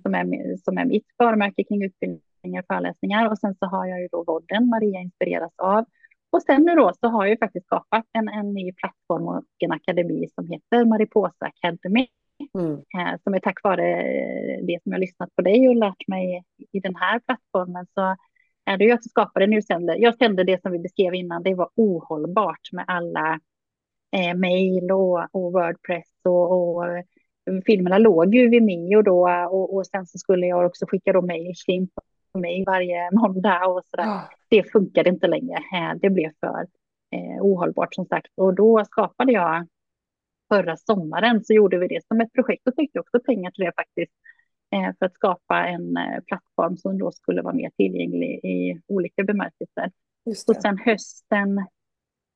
som är, som är mitt varumärke kring utbildningar och föreläsningar och sen så har jag ju då Vodden Maria inspireras av. Och sen nu då så har jag ju faktiskt skapat en, en ny plattform och en akademi som heter Mariposa Academy Mm. eh, som är tack vare eh, det som jag lyssnat på dig och lärt mig i den här plattformen så är det ju att skapa det nu kände. Jag kände det som vi beskrev innan, det var ohållbart med alla eh, mejl och, och Wordpress och, och eh, filmerna låg ju vid Mio då och, och sen så skulle jag också skicka då mejl på mig varje måndag och sådär Ja. det funkade inte längre. Eh, Det blev för eh, ohållbart som sagt. Och då skapade jag förra sommaren så gjorde vi det som ett projekt och fick också pengar till det faktiskt. eh, För att skapa en eh, plattform som då skulle vara mer tillgänglig i olika bemärkelser. Och sen hösten,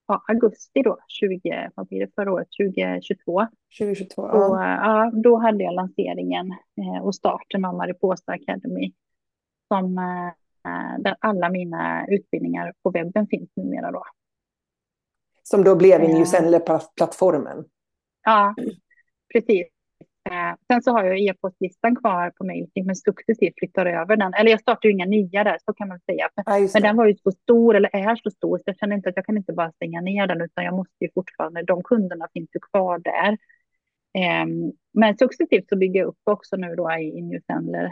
ja, augusti då, 20, vad blir det förra året, 2022. 2022. Och, Ja. ja, då hade jag lanseringen eh, och starten av Mariposa Academy. Som, eh, där alla mina utbildningar på webben finns numera då. Som då blev Eh. Newsendler-plattformen. Ja, precis. Eh, sen så har jag e-postlistan kvar på Mailchimp, men successivt flyttar över den. Eller jag startar ju inga nya där, så kan man säga. Men, Ja, men den var ju så stor, eller är så stor, så jag känner inte att jag kan inte bara stänga ner den, utan jag måste ju fortfarande, de kunderna finns ju kvar där. Ehm, men successivt så bygger jag upp också nu då i, i Newsendler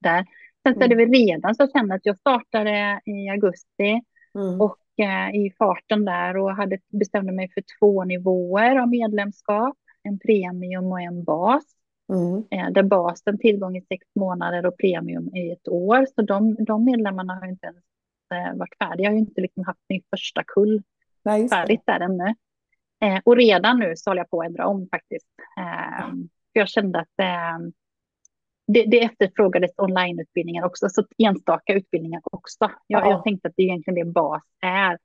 där. Är det väl redan så känner att jag startade i augusti Mm. och eh, i farten där och hade bestämde mig för två nivåer av medlemskap, en premium och en bas. Mm. Eh, där basen tillgång i sex månader och premium i ett år. Så de, de medlemmarna har inte ens eh, varit färdiga. Jag har ju inte liksom haft min första kull Nej, färdigt där ännu. Eh, och redan nu så håller jag på att ändra om faktiskt. Eh, för jag kände att eh, det, det efterfrågades onlineutbildningar också, så enstaka utbildningar också. Jag, Ja. jag tänkte att det är egentligen det bas är.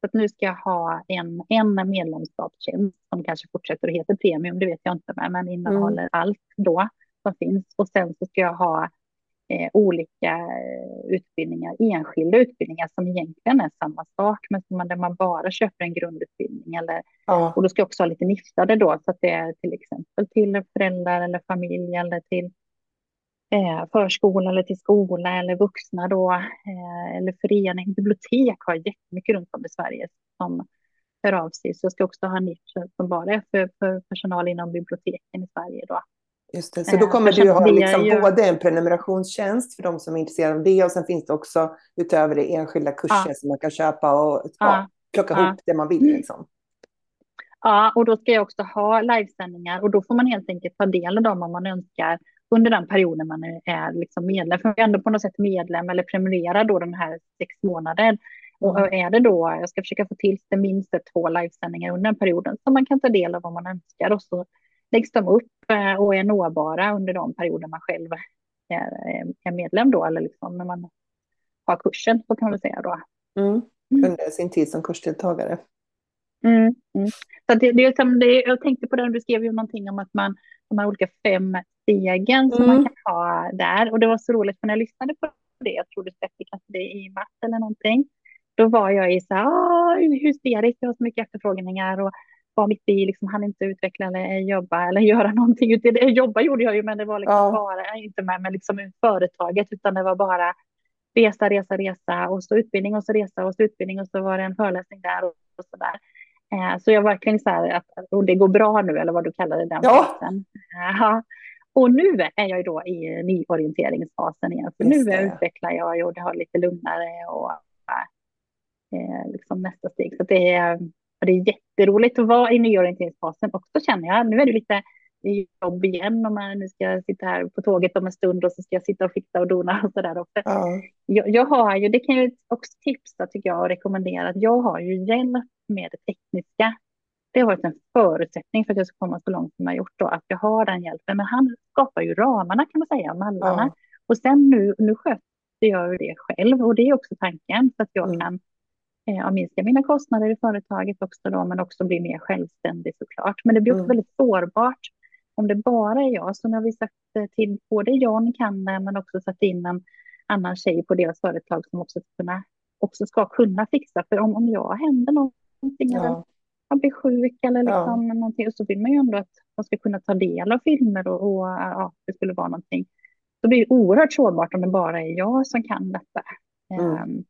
Så att nu ska jag ha en, en medlemskapstjänst som kanske fortsätter att heta premium, det vet jag inte, med, men innehåller allt då som finns. Och sen så ska jag ha eh, olika eh, utbildningar, enskilda utbildningar som egentligen är samma sak, men som man, där man bara köper en grundutbildning. Eller, Ja. och då ska jag också ha lite nischade då, så att det är till exempel till föräldrar eller familj eller till eh, förskola eller till skola eller vuxna då, eh, eller förening. Bibliotek har jättemycket runt om i Sverige som hör av sig. Så jag ska också ha nischer som bara är för, för personal inom biblioteken i Sverige då. Just det. Så då Eh, kommer för du ha liksom ju- både en prenumerationstjänst för de som är intresserade av det och sen finns det också utöver det enskilda kurser Ja. som man kan köpa och ja, plocka Ja. ihop det man vill. Liksom. Ja, och då ska jag också ha livesändningar och då får man helt enkelt ta del av dem om man önskar under den perioden man är, liksom medlem. För man är ändå på något sätt medlem eller prenumererar då den här sex månader. Och Mm. är det då, jag ska försöka få till det minst två livesändningar under den perioden som man kan ta del av om man önskar och så läggs de upp eh, och är nåbara under de perioder man själv är, är medlem då eller liksom när man har kursen, så kan man väl säga då. Mm. Under sin tid som kursdeltagare. Mm, mm. Så det, det är som det, jag tänkte på det, du skrev ju någonting om att man, de här olika fem stegen som Mm. man kan ha där. Och det var så roligt, för när jag lyssnade på det, jag tror du släppte kanske det i mars eller någonting, då var jag i så här, "Ah, hysteriskt, jag har så mycket efterfrågningar och var mitt i, liksom, hann inte utveckla eller jobba eller göra någonting. Det. Jobba gjorde jag ju, men det var liksom Ja. bara, inte med, men liksom företaget, utan det var bara resa, resa, resa och så utbildning och så resa och så utbildning och så var det en föreläsning där och, så där. Eh, så jag verkligen så här, att, och det går bra nu, eller vad du kallar det, den ja. fasen. Uh, och nu är jag ju då i nyorienteringsfasen igen. Så nu utvecklar jag och det har lite lugnare och eh, liksom nästa steg. Så det är, det är jätteroligt att vara i nyorienteringsfasen också känner jag. Nu är det lite jobb igen om jag nu ska sitta här på tåget om en stund och så ska jag sitta och fixa och dona och sådär också. Ja. Jag, jag, har ju, det kan jag också tipsa tycker jag och rekommendera att jag har ju hjälp med det tekniska. Det har varit en förutsättning för att jag ska komma så långt som jag gjort då, att jag har den hjälpen. Men han skapar ju ramarna kan man säga, mallarna. Ja. Och sen nu, nu sköter jag ju det själv och det är också tanken så att jag mm. kan eh, minska mina kostnader i företaget också då, men också bli mer självständig såklart. Men det blir också mm. väldigt sårbart om det bara är jag. Så nu har vi sagt till både John kan det, men också satt in en annan tjej på deras företag som också ska kunna, också ska kunna fixa. För om, om jag händer någonting ja. eller man blir sjuk eller liksom ja. någonting, så vill man ju ändå att man ska kunna ta del av filmer och, och ja, det skulle vara någonting. Så det blir oerhört sårbart om det bara är jag som kan detta. Mm. Um,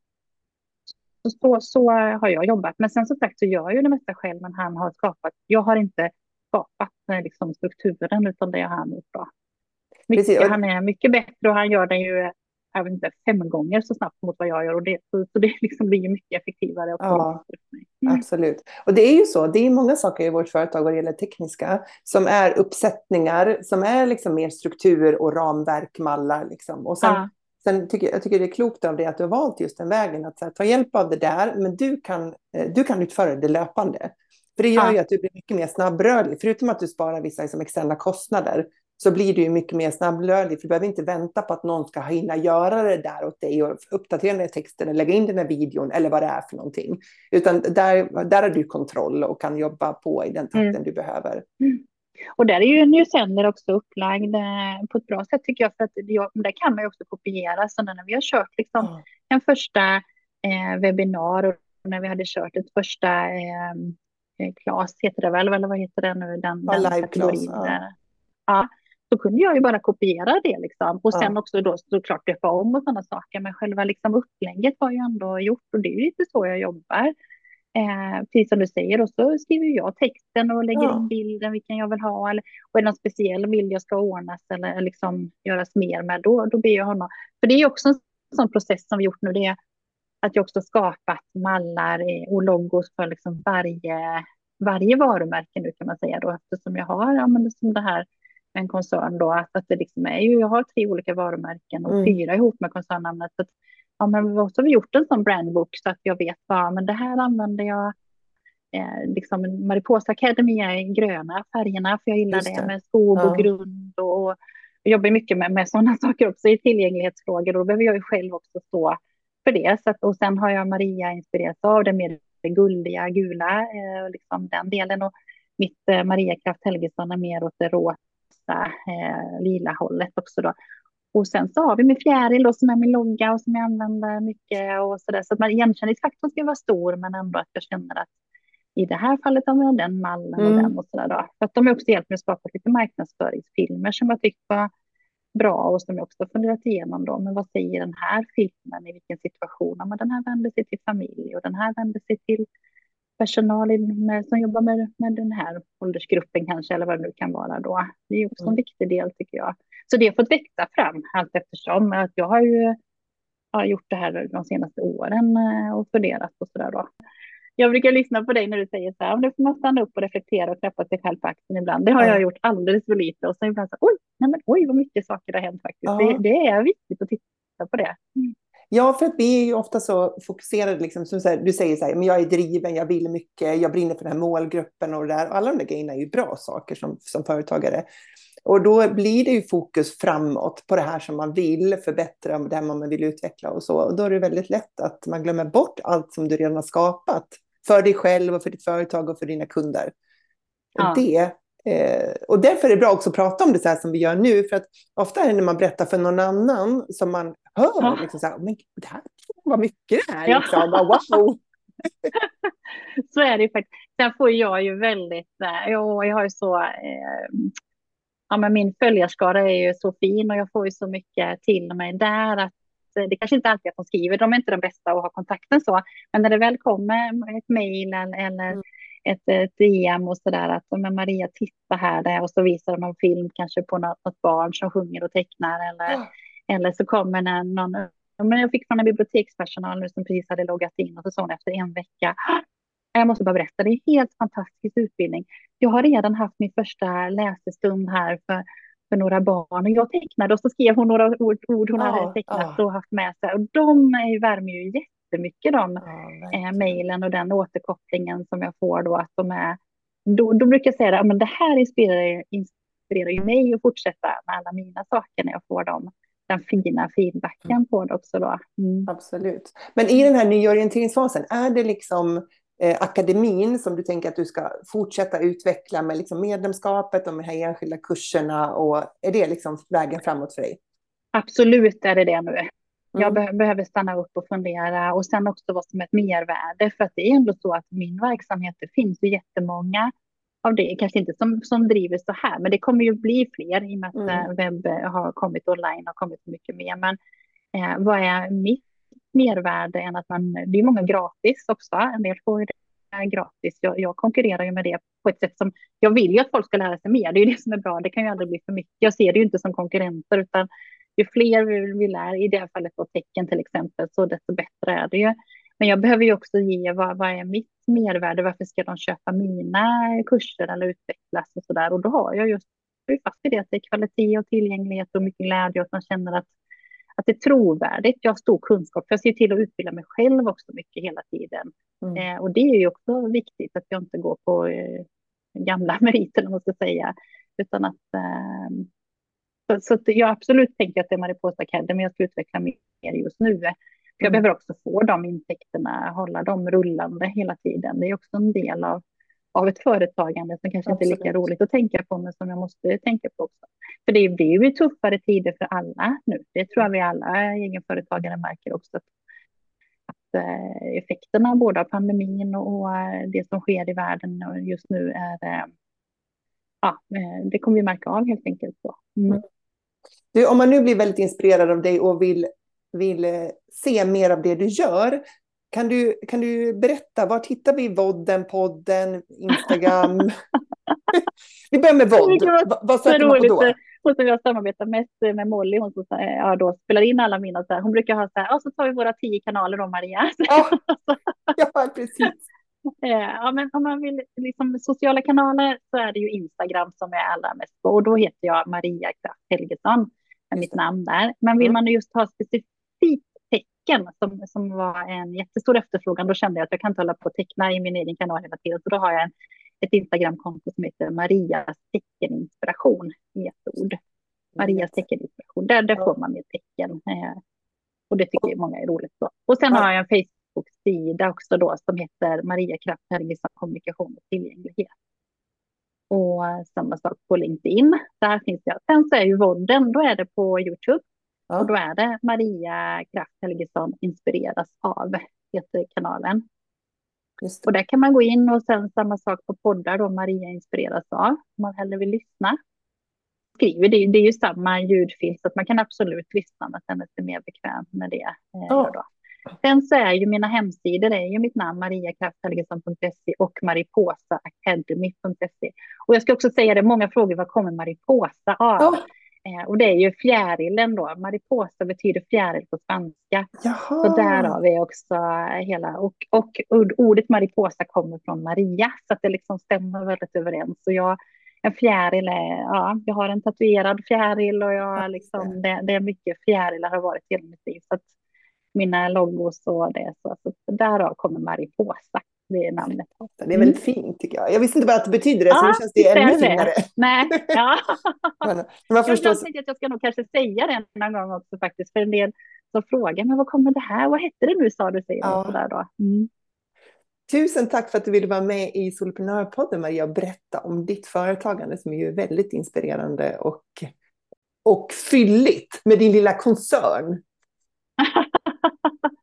så, så, har jag jobbat. Men sen som sagt så gör jag ju det mesta själv, men han har skapat. Jag har inte skapat eh, liksom, strukturen, utan det har han gjort. Mycket, han är mycket bättre och han gör det ju jag vet inte, fem gånger så snabbt mot vad jag gör. Och det, så, så det liksom blir mycket effektivare. ja, mm. Absolut. Och det är ju så, det är många saker i vårt företag vad det gäller tekniska som är uppsättningar, som är liksom mer struktur och ramverk, mallar. Liksom. Och sen, ja. sen tycker jag tycker det är klokt av dig att du har valt just den vägen, att här, ta hjälp av det där, men du kan, eh, du kan utföra det löpande. För det gör ja. ju att du blir mycket mer snabbrörlig. Förutom att du sparar vissa liksom, externa kostnader så blir du ju mycket mer snabbrörlig. För du behöver inte vänta på att någon ska hinna göra det där åt dig och uppdatera den här texten eller lägga in den här videon eller vad det är för någonting. Utan där, där har du kontroll och kan jobba på i den takten mm. du behöver. Mm. Och där är ju Newsender också upplagd eh, på ett bra sätt tycker jag. För att jag, där kan man ju också kopiera. Så när vi har kört liksom mm. en första eh, webbinar och när vi hade kört ett första eh, Klas eh, heter det väl, eller vad heter det nu? Den, ja, den kategorin. Ja. ja. Så kunde jag ju bara kopiera det liksom. Och sen ja. också då såklart döpa om och sådana saker. Men själva liksom upplägget har jag ändå gjort och det är ju lite så jag jobbar. Eh, precis som du säger, och så skriver jag texten och lägger ja. in bilden, vilken jag vill ha. Eller, och är det någon speciell bild jag ska ordnas eller liksom göras mer med, då, då ber jag honom. För det är också en sån process som vi gjort nu. Det är att jag också skapat mallar och logos för liksom varje, varje varumärke nu kan man säga då eftersom jag har ja, men som det här en koncern då att, att det liksom är ju, jag har tre olika varumärken och mm. fyra ihop med koncernnamnet. Så att, ja, men så har vi gjort en sån brandbook så att jag vet vad, men det här använder jag eh, liksom Mariposa Academy är gröna färgerna för jag gillar det. det. med skog och ja. grund och jag jobbar mycket med, med sådana saker också i tillgänglighetsfrågor och då behöver jag ju själv också stå för det. Så att, och sen har jag Maria inspirerats av det mer guldiga, gula, eh, liksom den delen. Och mitt eh, Maria Kraft Helgesson är mer åt det rosa, eh, lila hållet också då. Och sen så har vi min fjäril då, som är min logga och som jag använder mycket och så där. Så att igenkänningsfaktorn ska vara stor, men ändå att jag känner att i det här fallet har vi den mallen och mm. den och så där då. För att de har också hjälpt mig att skapa lite marknadsföringsfilmer som jag tyckte var bra och som jag också funderat igenom då. Men vad säger den här filmen i vilken situation? Ja, men den här vänder sig till familj och den här vänder sig till personal med, som jobbar med, med den här åldersgruppen kanske eller vad det nu kan vara då. Det är också en mm. viktig del tycker jag. Så det har fått växa fram allt eftersom. Att jag har ju har gjort det här de senaste åren eh, och funderat på sådär då jag brukar lyssna på dig när du säger så här, nu får man stanna upp och reflektera och klappa sig själv på axeln ibland. Det har ja. jag gjort alldeles för lite och så ibland så oj, nej men oj vad mycket saker har hänt faktiskt. Ja. Det, det, är viktigt att titta på det. Mm. Ja, för att vi är ju ofta så fokuserade, liksom, som här, du säger så här, men jag är driven, jag vill mycket, jag brinner för den här målgruppen och det där. Alla de där grejerna är ju bra saker som, som företagare. Och då blir det ju fokus framåt på det här som man vill förbättra, det här man vill utveckla och så. Och då är det väldigt lätt att man glömmer bort allt som du redan har skapat för dig själv och för ditt företag och för dina kunder. Ja. Och, det, eh, och därför är det bra också att prata om det så här som vi gör nu, för att ofta är det när man berättar för någon annan som man hör, ja. liksom så här, men det här var mycket det här, ja. liksom. wow. så är det faktiskt. Sen får jag ju väldigt, eh, jag, jag har ju så, eh, ja men min följarskara är ju så fin och jag får ju så mycket till mig där att det kanske inte alltid är att de skriver, de är inte de bästa att ha kontakten så, men när det väl kommer ett mejl eller, mm. ett, ett DM och sådär att men Maria titta här där och så visar de en film kanske på något, något barn som sjunger och tecknar eller, ja. Eller så kommer någon, någon men jag fick från en bibliotekspersonal nu som precis hade loggat in och så sa hon efter en vecka jag måste bara berätta, det är en helt fantastisk utbildning. Jag har redan haft min första läsestund här för, för några barn och jag tecknade och så skrev hon några ord, ord hon ja, hade tecknat ja. och haft med sig och de värmer ju jättemycket de ja, eh, mejlen och den återkopplingen som jag får då att de är då, då brukar jag säga att det här inspirerar, inspirerar ju mig att fortsätta med alla mina saker när jag får dem den fina feedbacken mm. på det också då. Mm. Absolut. Men i den här nyorienteringsfasen, är det liksom eh, akademin som du tänker att du ska fortsätta utveckla med liksom medlemskapet och med de här enskilda kurserna? Och är det liksom vägen framåt för dig? Absolut är det det nu. Mm. Jag be behöver stanna upp och fundera och sen också vad som är ett mervärde. För att det är ändå så att min verksamhet, det finns ju jättemånga av det, kanske inte som, som driver så här, men det kommer ju bli fler i och med att mm. Eh, webb har kommit online och kommit mycket mer. Men eh, vad är mitt mervärde än att man, det är många gratis också, en del får ju det gratis. Jag, jag, konkurrerar ju med det på ett sätt som, jag vill ju att folk ska lära sig mer, det är ju det som är bra, det kan ju aldrig bli för mycket. Jag ser det ju inte som konkurrenter, utan ju fler vi, vi lär, i det här fallet då tecken till exempel, så desto bättre är det ju. Men jag behöver ju också ge vad, vad är mitt mervärde, varför ska de köpa mina kurser eller utvecklas och så där. Och då har jag just fast vid det att det är kvalitet och tillgänglighet och mycket glädje och att man känner att, att det är trovärdigt. Jag har stor kunskap, för jag ser till att utbilda mig själv också mycket hela tiden. Mm. Eh, och det är ju också viktigt att jag inte går på eh, gamla meriter, om man ska säga, utan att eh, så, så jag absolut tänker att det är Mariposa Academy jag ska utveckla mer just nu. För jag mm. behöver också få de intäkterna, hålla dem rullande hela tiden. Det är också en del av, av ett företagande som kanske Absolut. inte är lika roligt att tänka på, men som jag måste tänka på också. För det blir ju tuffare tider för alla nu. Det tror jag vi alla egenföretagare märker också. Att, att eh, effekterna både av pandemin och eh, det som sker i världen just nu är eh, ja, det kommer vi märka av helt enkelt. Så. Mm. Du, om man nu blir väldigt inspirerad av dig och vill vill eh, se mer av det du gör. Kan du, kan du berätta, var hittar vi vodden, podden, Instagram? vi börjar med vodd. Vad söker man på då? Hon som jag samarbetar mest med Molly, hon som ja, då spelar in alla mina, så här, hon brukar ha så här, och så tar vi våra tio kanaler då Maria. Ja, ja precis. Eh, ja, men om man vill liksom sociala kanaler så är det ju Instagram som är allra mest på och då heter jag Maria Kraft Helgesson, är mitt namn där. Men vill mm. man just ha specifikt tecken som, som var en jättestor efterfrågan. Då kände jag att jag kan inte hålla på och teckna i min egen kanal hela tiden. Så då har jag en, ett Instagramkonto som heter Marias teckeninspiration i ett ord. Marias teckeninspiration. Där, där får man med tecken. Eh, och det tycker många är roligt. Då. Och sen har jag en Facebook-sida också då som heter Maria Kraft Helgesson kommunikation och tillgänglighet. Och samma sak på LinkedIn. Där finns jag. Sen så är ju vodden, då är det på YouTube. Ja. Och då är det Maria Kraft Helgesson inspireras av, heter kanalen. Och där kan man gå in och sen samma sak på poddar då Maria inspireras av, om man hellre vill lyssna. Skriver det, det är ju samma ljudfil så att man kan absolut lyssna men känner sig mer bekväm med det. Eh, ja. då. Sen så är ju mina hemsidor, det är ju mitt namn mariakrafthelgesson.se och mariposaacademy.se. Och jag ska också säga det, många frågor, vad kommer Mariposa av? Ja. Eh, och det är ju fjärilen då. Mariposa betyder fjäril på spanska. Jaha. Så därav är också hela. Och, och ordet mariposa kommer från Maria. Så att det liksom stämmer väldigt överens. Så jag, en fjäril är, ja, jag har en tatuerad fjäril och jag liksom, det, det är mycket fjärilar har varit hela mitt liv. Så att mina logos och det så, så därav kommer mariposa det är namnet. Det är väldigt mm. fint tycker jag. Jag visste inte bara att det betyder det, ja, så nu känns det ännu finare. Nej, ja. men. Jag tänkte att jag ska nog kanske säga det någon gång också faktiskt, för en del som frågar, men vad kommer det här, vad hette det nu sa du, säger ja. sådär då. Mm. Tusen tack för att du ville vara med i Soloprenörpodden Maria och berätta om ditt företagande som är ju väldigt inspirerande och, och fylligt med din lilla koncern.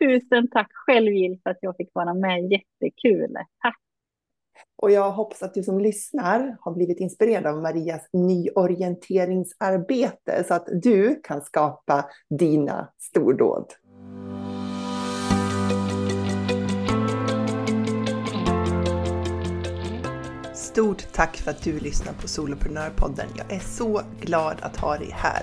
Tusen tack själv Jill för att jag fick vara med. Jättekul. Tack. Och jag hoppas att du som lyssnar har blivit inspirerad av Marias nyorienteringsarbete så att du kan skapa dina stordåd. stort tack för att du lyssnar på Soloprenörpodden. Jag är så glad att ha dig här.